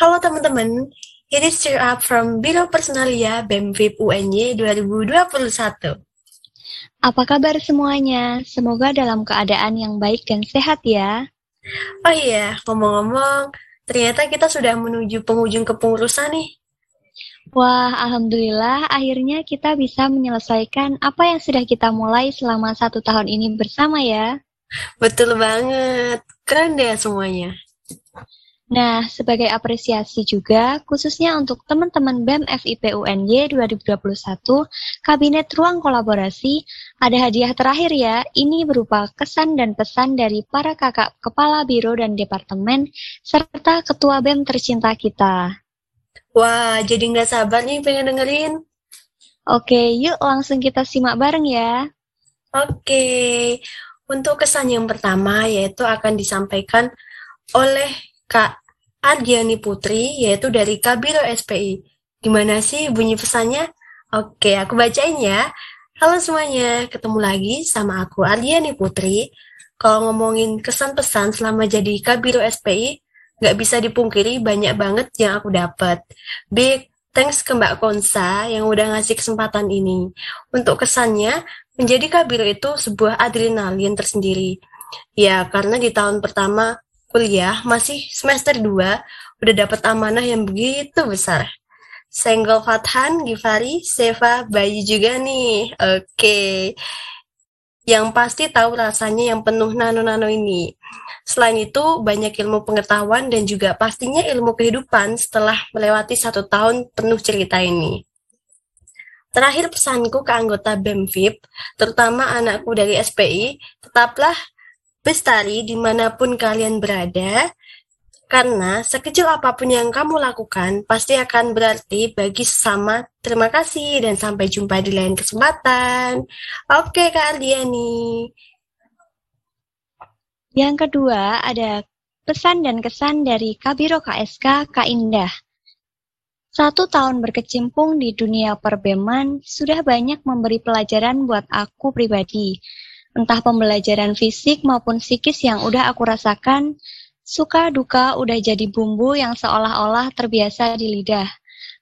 Halo teman-teman, ini Cheer Up from Biro Personalia BEM VIP UNY 2021. Apa kabar semuanya? Semoga dalam keadaan yang baik dan sehat ya. Oh iya, ngomong-ngomong, ternyata kita sudah menuju penghujung kepengurusan nih. Wah, Alhamdulillah akhirnya kita bisa menyelesaikan apa yang sudah kita mulai selama satu tahun ini bersama ya. Betul banget, keren deh semuanya. Nah, sebagai apresiasi juga, khususnya untuk teman-teman BEM FIP UNY 2021, Kabinet Ruang Kolaborasi, ada hadiah terakhir ya. Ini berupa kesan dan pesan dari para kakak kepala biro dan departemen, serta ketua BEM tercinta kita. Wah, jadi nggak sabar nih pengen dengerin. Oke, yuk langsung kita simak bareng ya. Oke, untuk kesan yang pertama yaitu akan disampaikan oleh Kak Ardiani Putri, yaitu dari Kabiro SPI. Gimana sih bunyi pesannya? Oke, aku bacain ya. Halo semuanya, ketemu lagi sama aku Ardiani Putri. Kalau ngomongin kesan-pesan selama jadi Kabiro SPI, nggak bisa dipungkiri banyak banget yang aku dapat. Big thanks ke Mbak Konsa yang udah ngasih kesempatan ini. Untuk kesannya, menjadi Kabiro itu sebuah adrenalin tersendiri. Ya, karena di tahun pertama kuliah masih semester 2 udah dapat amanah yang begitu besar. Senggol Fathan, Givari, Seva, Bayi juga nih. Oke. Yang pasti tahu rasanya yang penuh nano-nano ini. Selain itu, banyak ilmu pengetahuan dan juga pastinya ilmu kehidupan setelah melewati satu tahun penuh cerita ini. Terakhir pesanku ke anggota BEMFIP, terutama anakku dari SPI, tetaplah Bestari di mana pun kalian berada, karena sekecil apa pun yang kamu lakukan pasti akan berarti bagi sesama. Terima kasih dan sampai jumpa di lain kesempatan. Oke Kak Ardiani. Yang kedua ada pesan dan kesan dari Kabiro KSK Kak Indah. Satu tahun berkecimpung di dunia perbeman sudah banyak memberi pelajaran buat aku pribadi entah pembelajaran fisik maupun psikis yang udah aku rasakan, suka duka udah jadi bumbu yang seolah-olah terbiasa di lidah.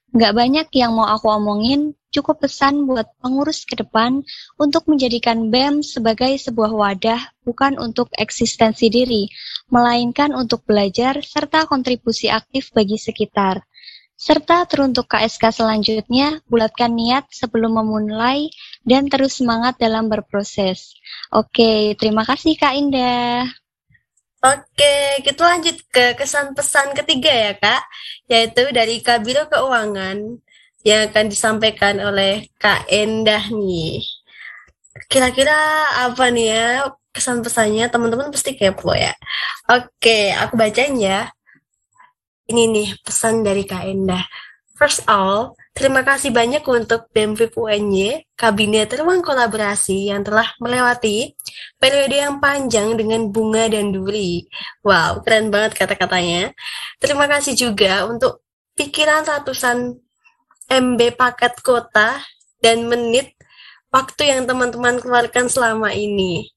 Gak banyak yang mau aku omongin, cukup pesan buat pengurus ke depan untuk menjadikan BEM sebagai sebuah wadah bukan untuk eksistensi diri, melainkan untuk belajar serta kontribusi aktif bagi sekitar serta teruntuk KSK selanjutnya, bulatkan niat sebelum memulai dan terus semangat dalam berproses. Oke, terima kasih Kak Indah. Oke, kita lanjut ke kesan pesan ketiga ya Kak, yaitu dari Kabiro Keuangan yang akan disampaikan oleh Kak Endah nih. Kira-kira apa nih ya kesan pesannya teman-teman pasti kepo ya. Oke, aku bacain ya. Ini nih pesan dari Kak Endah. First all, terima kasih banyak untuk BEMFIP UNY, Kabinet Ruang Kolaborasi yang telah melewati periode yang panjang dengan bunga dan duri. Wow, keren banget kata-katanya. Terima kasih juga untuk pikiran ratusan MB paket kota dan menit waktu yang teman-teman keluarkan selama ini.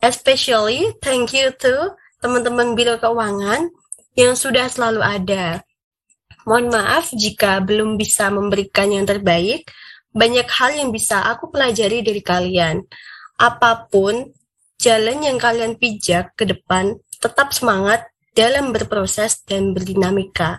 Especially thank you to teman-teman Biro Keuangan yang sudah selalu ada. Mohon maaf jika belum bisa memberikan yang terbaik. Banyak hal yang bisa aku pelajari dari kalian. Apa pun jalan yang kalian pijak ke depan, tetap semangat dalam berproses dan berdinamika.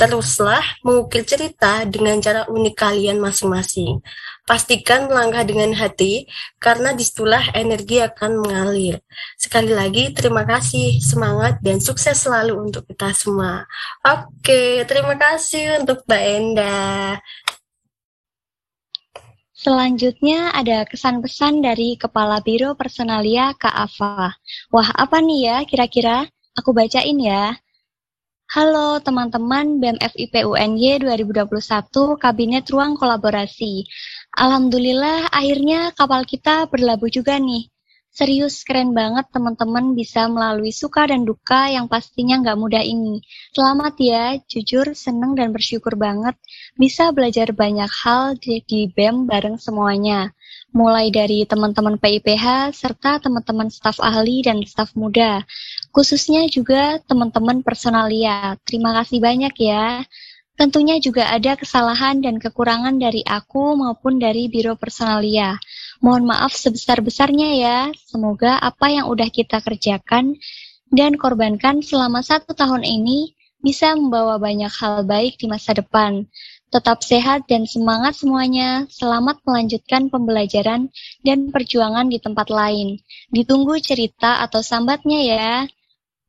Teruslah mengukir cerita dengan cara unik kalian masing-masing. Pastikan melangkah dengan hati, karena di situlah energi akan mengalir. Sekali lagi, terima kasih, semangat, dan sukses selalu untuk kita semua. Oke, terima kasih untuk Mbak Enda. Selanjutnya ada kesan-pesan dari Kepala Biro Personalia Kak Ava. Wah, apa nih ya kira-kira? Aku bacain ya. Halo teman-teman BEM FIP UNY 2021 Kabinet Ruang Kolaborasi. Alhamdulillah akhirnya kapal kita berlabuh juga nih. Serius keren banget teman-teman bisa melalui suka dan duka yang pastinya nggak mudah ini. Selamat ya, jujur seneng dan bersyukur banget bisa belajar banyak hal di, di BEM bareng semuanya. Mulai dari teman-teman PIPH serta teman-teman staf ahli dan staf muda. Khususnya juga teman-teman personalia. Terima kasih banyak ya. Tentunya juga ada kesalahan dan kekurangan dari aku maupun dari Biro Personalia. Mohon maaf sebesar-besarnya ya. Semoga apa yang udah kita kerjakan dan korbankan selama satu tahun ini bisa membawa banyak hal baik di masa depan. Tetap sehat dan semangat semuanya. Selamat melanjutkan pembelajaran dan perjuangan di tempat lain. Ditunggu cerita atau sambatnya ya.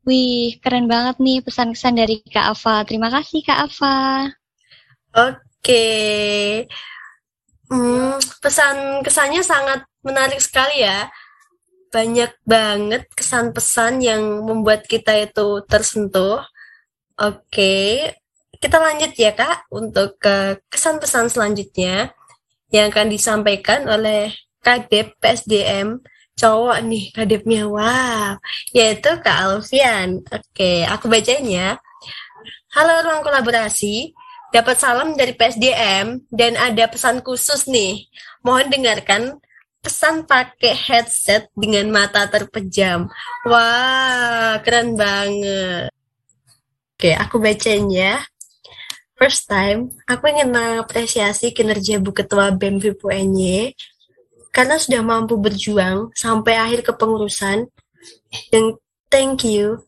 Wih, keren banget nih pesan-pesan dari Kak Ava. Terima kasih Kak Ava. Oke. Hmm, pesan kesannya sangat menarik sekali ya. Banyak banget kesan pesan yang membuat kita itu tersentuh. Oke, kita lanjut ya Kak untuk ke kesan pesan selanjutnya yang akan disampaikan oleh Kadep PSDM cowok nih kadepnya wow yaitu Kak Alfian oke aku bacain ya halo ruang kolaborasi dapat salam dari PSDM dan ada pesan khusus nih. Mohon dengarkan pesan pakai headset dengan mata terpejam. Wah, keren banget. Oke, aku bacain ya. First time, aku ingin mengapresiasi kinerja Bu Ketua BEM karena sudah mampu berjuang sampai akhir kepengurusan. Dan thank you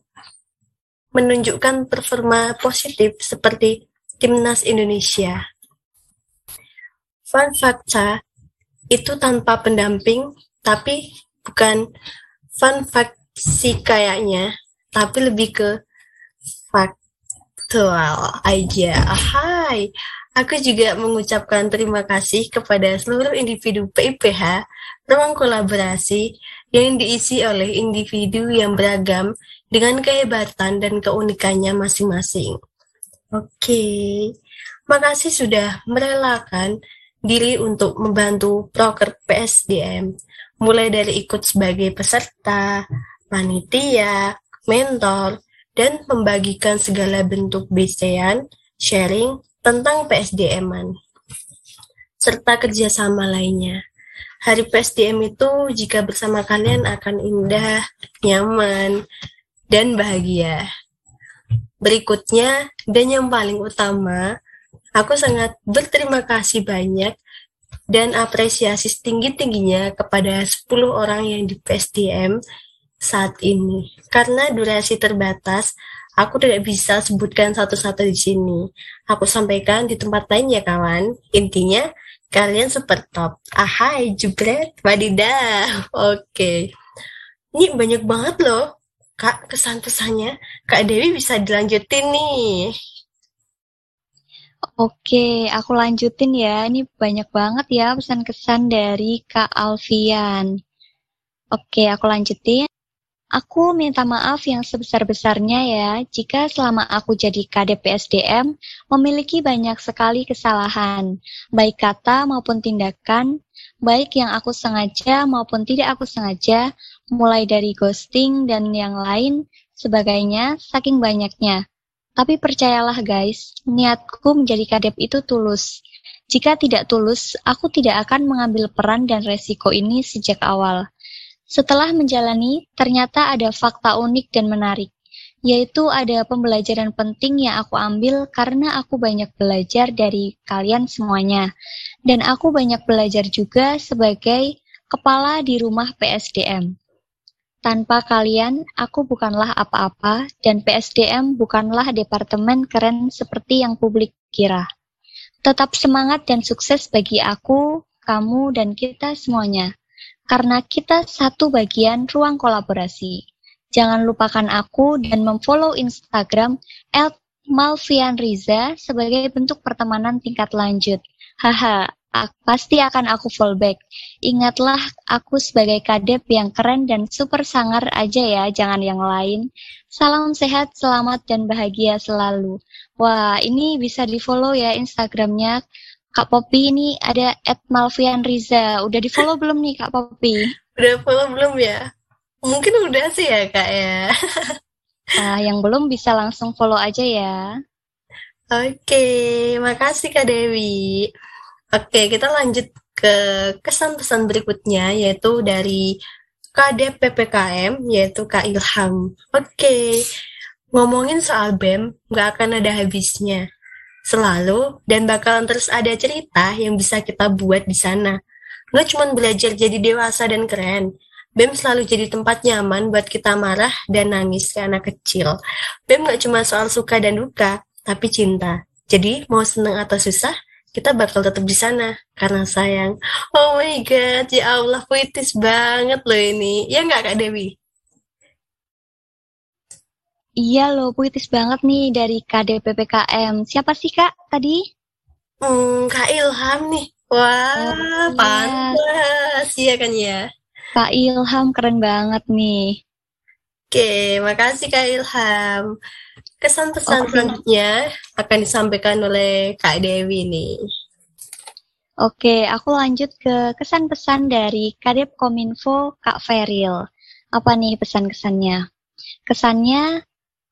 menunjukkan performa positif seperti Timnas Indonesia. Fun facta itu tanpa pendamping, tapi bukan fun fact sih kayaknya, tapi lebih ke faktual aja. Hai, aku juga mengucapkan terima kasih kepada seluruh individu PIPH ruang kolaborasi yang diisi oleh individu yang beragam dengan kehebatan dan keunikannya masing-masing. Oke, makasih sudah merelakan diri untuk membantu proker PSDM, mulai dari ikut sebagai peserta, panitia, mentor, dan membagikan segala bentuk bisayan, sharing tentang PSDM-an, serta kerjasama lainnya. Hari PSDM itu jika bersama kalian akan indah, nyaman, dan bahagia. Berikutnya, dan yang paling utama, aku sangat berterima kasih banyak dan apresiasi setinggi-tingginya kepada 10 orang yang di PSDM saat ini. Karena durasi terbatas, aku tidak bisa sebutkan satu-satu di sini. Aku sampaikan di tempat lain ya kawan. Intinya, kalian super top. Ahai, jubret, wadidah. Oke. Okay. Ini banyak banget loh Kak, kesan-pesannya Kak Dewi bisa dilanjutin nih. Oke, aku lanjutin ya. Ini banyak banget ya pesan-kesan dari Kak Alfian. Oke, aku lanjutin. Aku minta maaf yang sebesar-besarnya ya jika selama aku jadi KDPSDM memiliki banyak sekali kesalahan, baik kata maupun tindakan, baik yang aku sengaja maupun tidak aku sengaja, mulai dari ghosting dan yang lain sebagainya, saking banyaknya. Tapi percayalah guys, niatku menjadi kadep itu tulus. Jika tidak tulus, aku tidak akan mengambil peran dan resiko ini sejak awal. Setelah menjalani, ternyata ada fakta unik dan menarik yaitu ada pembelajaran penting yang aku ambil karena aku banyak belajar dari kalian semuanya. Dan aku banyak belajar juga sebagai kepala di rumah PSDM. Tanpa kalian, aku bukanlah apa-apa dan PSDM bukanlah departemen keren seperti yang publik kira. Tetap semangat dan sukses bagi aku, kamu, dan kita semuanya. Karena kita satu bagian ruang kolaborasi. Jangan lupakan aku dan memfollow Instagram @malvianriza sebagai bentuk pertemanan tingkat lanjut. Haha, pasti akan aku fallback. Ingatlah aku sebagai kadep yang keren dan super sangar aja ya, jangan yang lain. Salam sehat, selamat, dan bahagia selalu. Wah, ini bisa di follow ya Instagramnya Kak Poppy ini ada at Malvian Riza. Udah di follow belum nih Kak Poppy? Udah follow belum ya? Mungkin udah sih ya kak ya. Nah, yang belum bisa langsung follow aja ya. Oke, makasih Kak Dewi. Oke, kita lanjut ke kesan-pesan berikutnya, yaitu dari KD PPKM, yaitu Kak Ilham. Oke, ngomongin soal BEM, nggak akan ada habisnya. Selalu, dan bakalan terus ada cerita yang bisa kita buat di sana. Nggak cuma belajar jadi dewasa dan keren, BEM selalu jadi tempat nyaman buat kita marah dan nangis ke anak kecil. BEM nggak cuma soal suka dan duka, tapi cinta. Jadi mau seneng atau susah, kita bakal tetap di sana karena sayang. Oh my god, ya Allah puitis banget loh ini. Ya nggak Kak Dewi? Iya loh, puitis banget nih dari KDPPKM. Siapa sih Kak tadi? Hmm, Kak Ilham nih. Wah, oh, pantas. Iya kan ya? Kak Ilham keren banget nih. Oke, makasih Kak Ilham. Kesan pesan okay. selanjutnya akan disampaikan oleh Kak Dewi nih. Oke, aku lanjut ke kesan pesan dari Kadep Kominfo Kak Feril. Apa nih pesan-kesannya? Kesannya,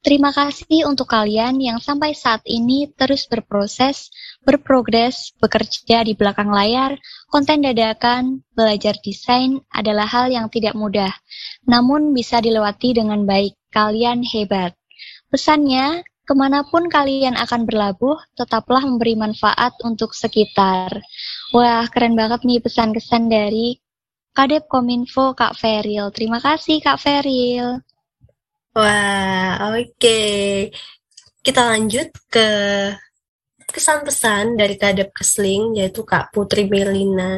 terima kasih untuk kalian yang sampai saat ini terus berproses, berprogres, bekerja di belakang layar, konten dadakan, belajar desain adalah hal yang tidak mudah, namun bisa dilewati dengan baik. Kalian hebat. Pesannya, ke mana pun kalian akan berlabuh, tetaplah memberi manfaat untuk sekitar. Wah, keren banget nih pesan-kesan dari Kadep Kominfo Kak Feril. Terima kasih Kak Feril. Wah, oke. Okay. Kita lanjut ke kesan-pesan dari Kadep Kesling, yaitu Kak Putri Melina.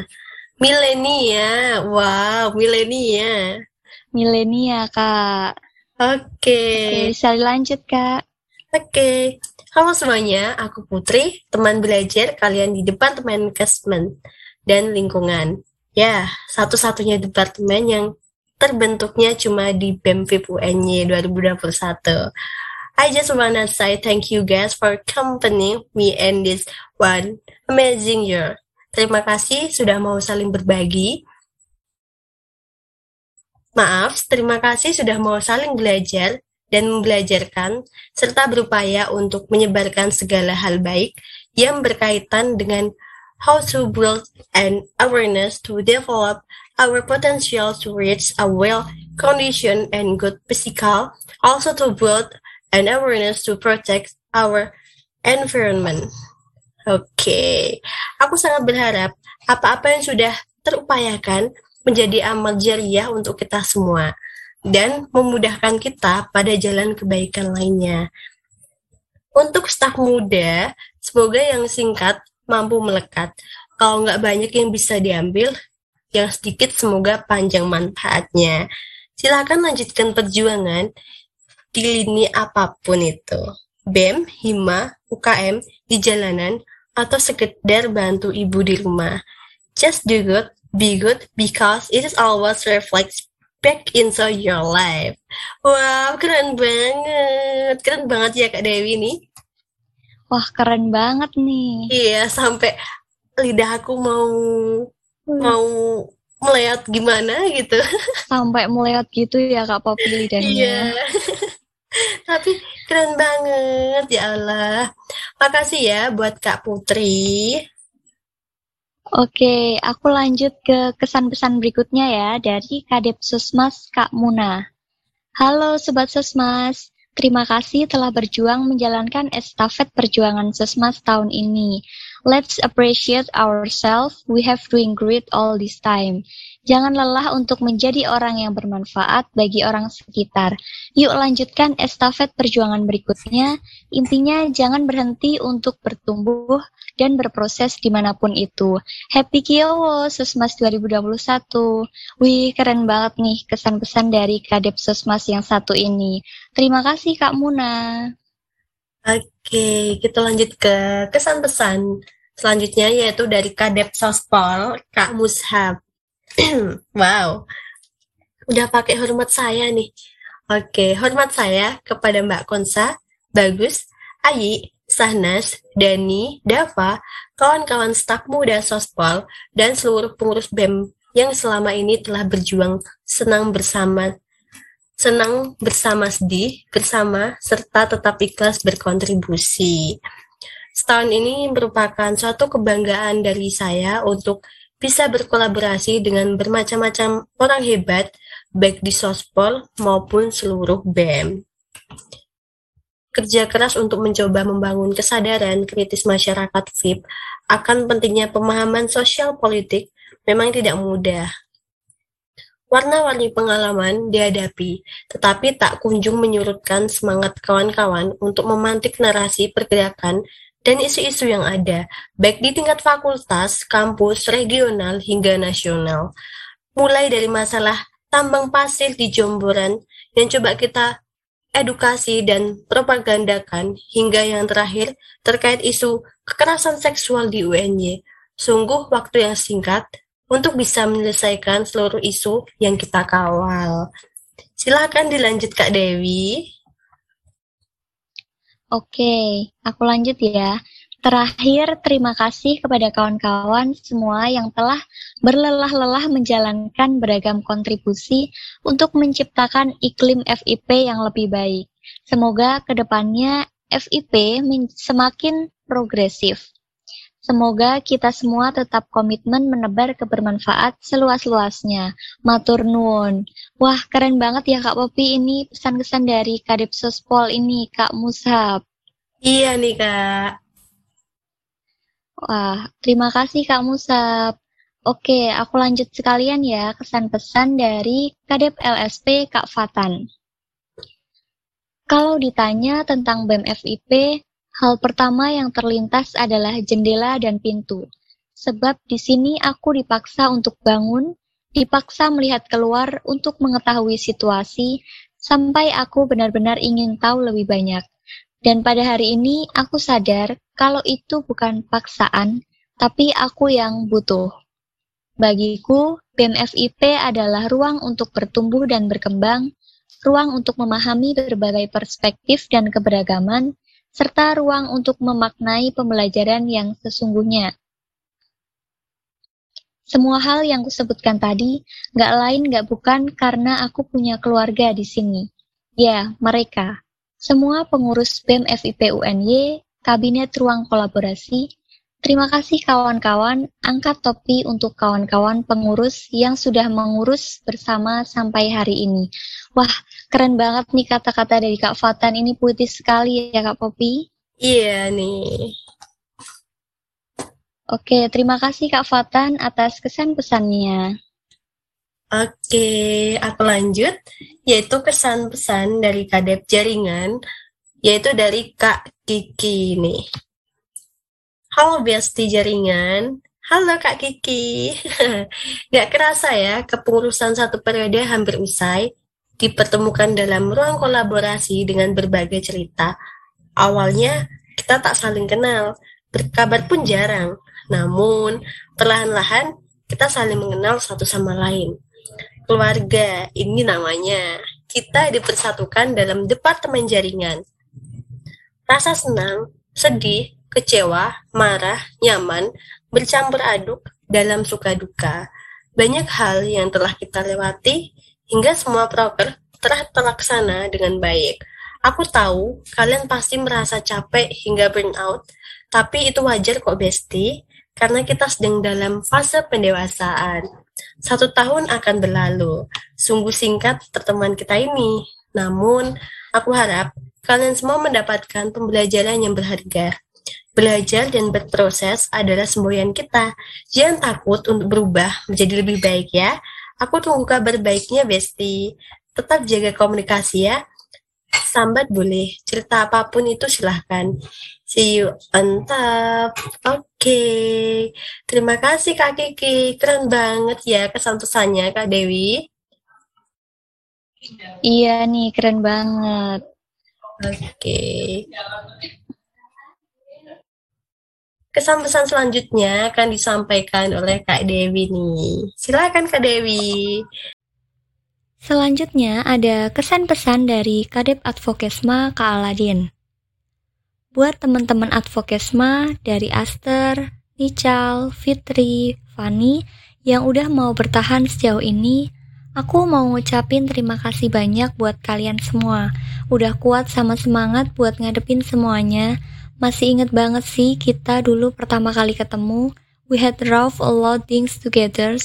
Milenia, wow, milenia. Milenia, Kak. Oke. Okay. Oke, bisa dilanjut, Kak. Oke. Okay. Halo semuanya, aku Putri, teman belajar kalian di Departemen Management dan Lingkungan. Ya, satu-satunya departemen yang terbentuknya cuma di BEM VIP UNY 2021. I just wanna say thank you guys for accompanying me in this one amazing year. Terima kasih sudah mau saling berbagi, Maaf, terima kasih sudah mau saling belajar dan membelajarkan, serta berupaya untuk menyebarkan segala hal baik yang berkaitan dengan how to build an awareness to develop our potential to reach a well condition and good physical, also to build an awareness to protect our environment. Oke, okay. aku sangat berharap apa-apa yang sudah terupayakan menjadi amal jariah untuk kita semua dan memudahkan kita pada jalan kebaikan lainnya. Untuk staf muda, semoga yang singkat mampu melekat. Kalau nggak banyak yang bisa diambil, yang sedikit semoga panjang manfaatnya. Silakan lanjutkan perjuangan di lini apa pun itu. BEM, HIMA, UKM, di jalanan, atau sekedar bantu ibu di rumah. Just do good be good because it is always reflects back into your life. Wow, keren banget. Keren banget ya Kak Dewi nih. Wah, keren banget nih. Iya, sampai lidah aku mau. Mau meleot gimana gitu. Sampai meleot gitu ya Kak Popi lidahnya. Iya. Tapi keren banget ya Allah. Makasih ya buat Kak Putri. Oke, aku lanjut ke kesan-pesan berikutnya ya dari Kadep Susmas Kak Muna. Halo Sobat Susmas, terima kasih telah berjuang menjalankan estafet perjuangan Susmas tahun ini. Let's appreciate ourselves, we have doing great all this time. Jangan lelah untuk menjadi orang yang bermanfaat bagi orang sekitar. Yuk lanjutkan estafet perjuangan berikutnya. Intinya jangan berhenti untuk bertumbuh dan berproses di mana pun itu. Happy Kiowo Sosmas 2021. Wih, keren banget nih kesan-pesan dari Kadep Sosmas yang satu ini. Terima kasih Kak Muna. Oke, kita lanjut ke kesan-pesan selanjutnya yaitu dari Kadep Sospol, Kak Mushab. wow, udah pakai hormat saya nih. Oke, hormat saya kepada Mbak Konsa, Bagus, Ayi, Sahnas, Dani, Dava, kawan-kawan staf muda Sospol, dan seluruh pengurus BEM yang selama ini telah berjuang senang bersama senang bersama sedih bersama serta tetap ikhlas berkontribusi. Setahun ini merupakan suatu kebanggaan dari saya untuk bisa berkolaborasi dengan bermacam-macam orang hebat baik di Sospol maupun seluruh BEM. Kerja keras untuk mencoba membangun kesadaran kritis masyarakat VIP akan pentingnya pemahaman sosial politik memang tidak mudah. Warna-warni pengalaman dihadapi, tetapi tak kunjung menyurutkan semangat kawan-kawan untuk memantik narasi pergerakan dan isu-isu yang ada, baik di tingkat fakultas, kampus, regional, hingga nasional. Mulai dari masalah tambang pasir di Jomboran yang coba kita edukasi dan propagandakan, hingga yang terakhir terkait isu kekerasan seksual di UNY. Sungguh waktu yang singkat, untuk bisa menyelesaikan seluruh isu yang kita kawal. Silakan dilanjut Kak Dewi. Oke, aku lanjut ya. Terakhir, terima kasih kepada kawan-kawan semua yang telah berlelah-lelah menjalankan beragam kontribusi untuk menciptakan iklim FIP yang lebih baik. Semoga ke depannya FIP semakin progresif. Semoga kita semua tetap komitmen menebar kebermanfaat seluas-luasnya. Matur nuwun. Wah, keren banget ya Kak Popi ini pesan-kesan dari Kadep Sospol ini, Kak Mushab. Iya nih, Kak. Wah, terima kasih Kak Musab. Oke, aku lanjut sekalian ya kesan pesan dari Kadep LSP Kak Fatan. Kalau ditanya tentang BEM FIP, Hal pertama yang terlintas adalah jendela dan pintu. Sebab di sini aku dipaksa untuk bangun, dipaksa melihat keluar untuk mengetahui situasi, sampai aku benar-benar ingin tahu lebih banyak. Dan pada hari ini aku sadar kalau itu bukan paksaan, tapi aku yang butuh. Bagiku, BMFIP adalah ruang untuk bertumbuh dan berkembang, ruang untuk memahami berbagai perspektif dan keberagaman, serta ruang untuk memaknai pembelajaran yang sesungguhnya. Semua hal yang kusebutkan tadi, gak lain gak bukan karena aku punya keluarga di sini. Ya, mereka. Semua pengurus BEM FIP UNY, Kabinet Ruang Kolaborasi, Terima kasih kawan-kawan, angkat topi untuk kawan-kawan pengurus yang sudah mengurus bersama sampai hari ini. Wah, keren banget nih kata-kata dari Kak Fatan, ini puitis sekali ya Kak Popi. Iya nih. Oke, terima kasih Kak Fatan atas kesan pesannya. Oke, aku lanjut, yaitu kesan pesan dari Kadep Jaringan, yaitu dari Kak Kiki nih. Halo Besti Jaringan, halo Kak Kiki. Gak kerasa ya, kepengurusan satu periode hampir usai, dipertemukan dalam ruang kolaborasi dengan berbagai cerita. Awalnya, kita tak saling kenal, berkabar pun jarang. Namun, perlahan-lahan kita saling mengenal satu sama lain. Keluarga, ini namanya. Kita dipersatukan dalam departemen jaringan. Rasa senang, sedih, kecewa, marah, nyaman, bercampur aduk dalam suka duka. Banyak hal yang telah kita lewati hingga semua proker telah terlaksana dengan baik. Aku tahu kalian pasti merasa capek hingga burnout, tapi itu wajar kok Besti, karena kita sedang dalam fase pendewasaan. Satu tahun akan berlalu, sungguh singkat pertemuan kita ini. Namun, aku harap kalian semua mendapatkan pembelajaran yang berharga. Belajar dan berproses adalah semboyan kita. Jangan takut untuk berubah menjadi lebih baik ya. Aku tunggu kabar baiknya, Besti. Tetap jaga komunikasi ya. Sambat boleh, cerita apa pun itu silahkan. See you on top. Oke. Okay. Terima kasih Kak Kiki. Keren banget ya kesan pesannya Kak Dewi. Iya nih, keren banget. Oke. Okay. Kesan pesan selanjutnya akan disampaikan oleh Kak Dewi nih. Silakan Kak Dewi. Selanjutnya ada kesan pesan dari Kadep Advokesma Kak Aladin. Buat teman-teman Advokesma dari Aster, Nichal, Fitri, Fani yang udah mau bertahan sejauh ini. Aku mau ngucapin terima kasih banyak buat kalian semua. Udah kuat sama semangat buat ngadepin semuanya. Masih inget banget sih kita dulu pertama kali ketemu. We had rough a lot things together.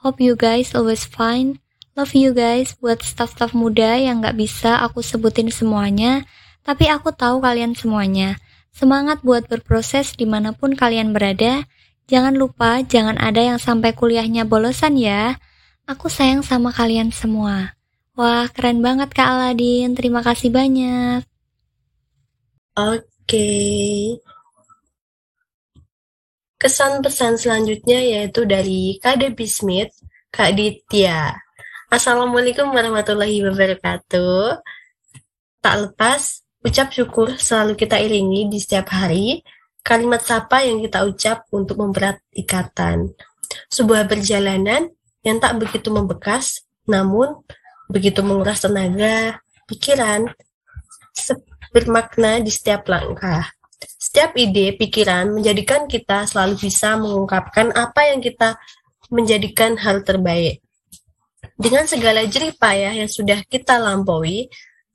Hope you guys always fine. Love you guys buat staff-staff muda yang gak bisa aku sebutin semuanya. Tapi aku tahu kalian semuanya. Semangat buat berproses di mana pun kalian berada. Jangan lupa, jangan ada yang sampai kuliahnya bolosan ya. Aku sayang sama kalian semua. Wah, keren banget Kak Aladin. Terima kasih banyak. Oke. Kesan pesan selanjutnya yaitu dari Smith, Kak Ditya. Assalamualaikum warahmatullahi wabarakatuh. Tak lepas, ucap syukur selalu kita iringi di setiap hari, kalimat sapa yang kita ucap untuk memperat ikatan. Sebuah perjalanan yang tak begitu membekas, namun begitu menguras tenaga, pikiran, bermakna di setiap langkah. Setiap ide, pikiran menjadikan kita selalu bisa mengungkapkan apa yang kita menjadikan hal terbaik. Dengan segala jerih payah yang sudah kita lampaui,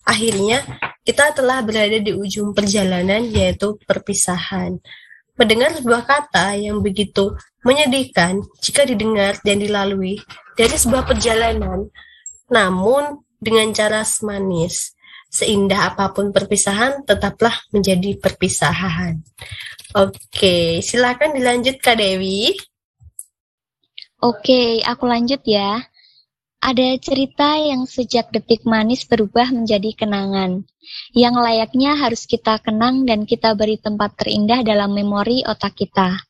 akhirnya kita telah berada di ujung perjalanan yaitu perpisahan. Mendengar sebuah kata yang begitu menyedihkan jika didengar dan dilalui dari sebuah perjalanan, namun dengan cara manis. Seindah apa pun perpisahan, tetaplah menjadi perpisahan. Oke, silakan dilanjut Kak Dewi. Oke, aku lanjut ya. Ada cerita yang sejak detik manis berubah menjadi kenangan, yang layaknya harus kita kenang dan kita beri tempat terindah dalam memori otak kita.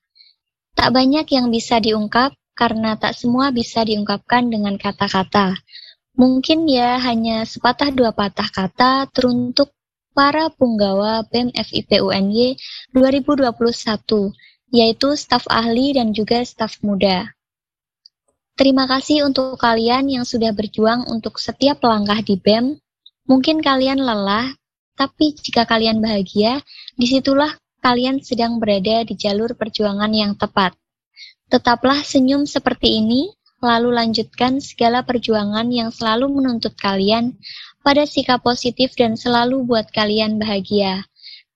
Tak banyak yang bisa diungkap karena tak semua bisa diungkapkan dengan kata-kata. Mungkin ya hanya sepatah dua patah kata teruntuk para punggawa BEM FIP UNY 2021, yaitu staf ahli dan juga staf muda. Terima kasih untuk kalian yang sudah berjuang untuk setiap langkah di BEM. Mungkin kalian lelah, tapi jika kalian bahagia, di situlah kalian sedang berada di jalur perjuangan yang tepat. Tetaplah senyum seperti ini, lalu lanjutkan segala perjuangan yang selalu menuntut kalian pada sikap positif dan selalu buat kalian bahagia.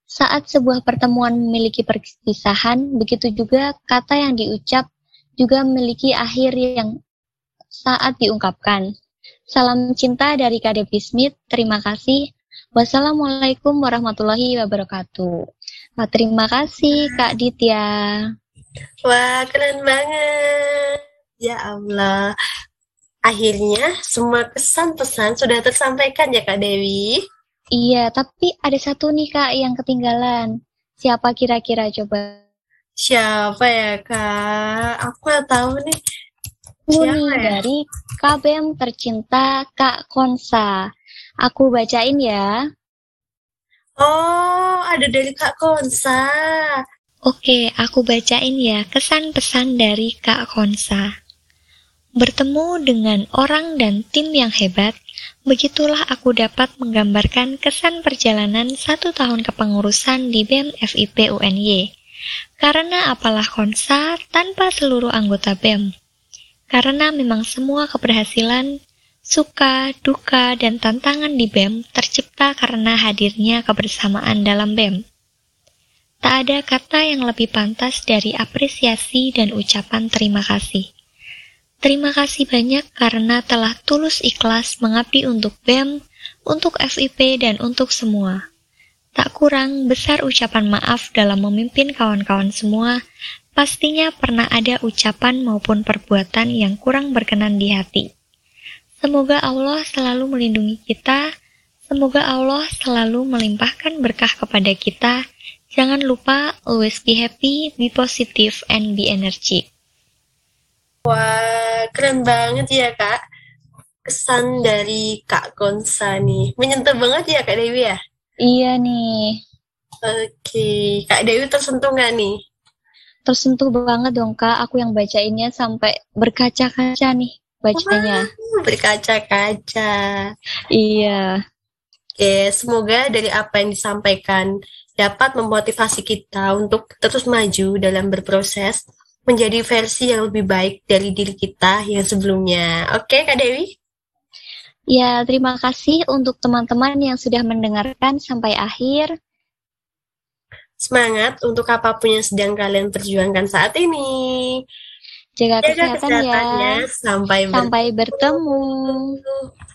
Saat sebuah pertemuan memiliki perpisahan, begitu juga kata yang diucap juga memiliki akhir yang saat diungkapkan. Salam cinta dari KDP Smith, terima kasih. Wassalamualaikum warahmatullahi wabarakatuh. Terima kasih Kak Ditya. Wah, keren banget. Ya Allah. Akhirnya semua pesan-pesan sudah tersampaikan ya Kak Dewi. Iya, tapi ada satu nih Kak yang ketinggalan. Siapa kira-kira coba? Siapa ya Kak? Aku tahu nih. Siapa ya? dari KBM tercinta Kak Konsa. Aku bacain ya. Oh, ada dari Kak Konsa. Oke, aku bacain ya kesan pesan dari Kak Konsa. Bertemu dengan orang dan tim yang hebat, begitulah aku dapat menggambarkan kesan perjalanan satu tahun kepengurusan di BEM FIP UNY. Karena apalah Konsa tanpa seluruh anggota BEM. Karena memang semua keberhasilan Suka, duka, dan tantangan di BEM tercipta karena hadirnya kebersamaan dalam BEM. Tak ada kata yang lebih pantas dari apresiasi dan ucapan terima kasih. Terima kasih banyak karena telah tulus ikhlas mengabdi untuk BEM, untuk FIP, dan untuk semua. Tak kurang besar ucapan maaf dalam memimpin kawan-kawan semua, pastinya pernah ada ucapan maupun perbuatan yang kurang berkenan di hati. Semoga Allah selalu melindungi kita. Semoga Allah selalu melimpahkan berkah kepada kita. Jangan lupa always be happy, be positive, and be energy. Wah, keren banget ya kak. Kesan dari Kak Konsa nih. Menyentuh banget ya Kak Dewi ya? Iya nih. Oke, Kak Dewi tersentuh nggak nih? Tersentuh banget dong Kak. Aku yang bacainnya sampai berkaca-kaca nih bacanya. Wah, berkaca-kaca. Iya. Oke, semoga dari apa yang disampaikan dapat memotivasi kita untuk terus maju dalam berproses, menjadi versi yang lebih baik dari diri kita yang sebelumnya. Oke, Kak Dewi? Ya, terima kasih untuk teman-teman yang sudah mendengarkan sampai akhir. Semangat untuk apa pun yang sedang kalian perjuangkan saat ini. Jaga, Jaga kesehatan ya. Sampai, Sampai bertemu. bertemu.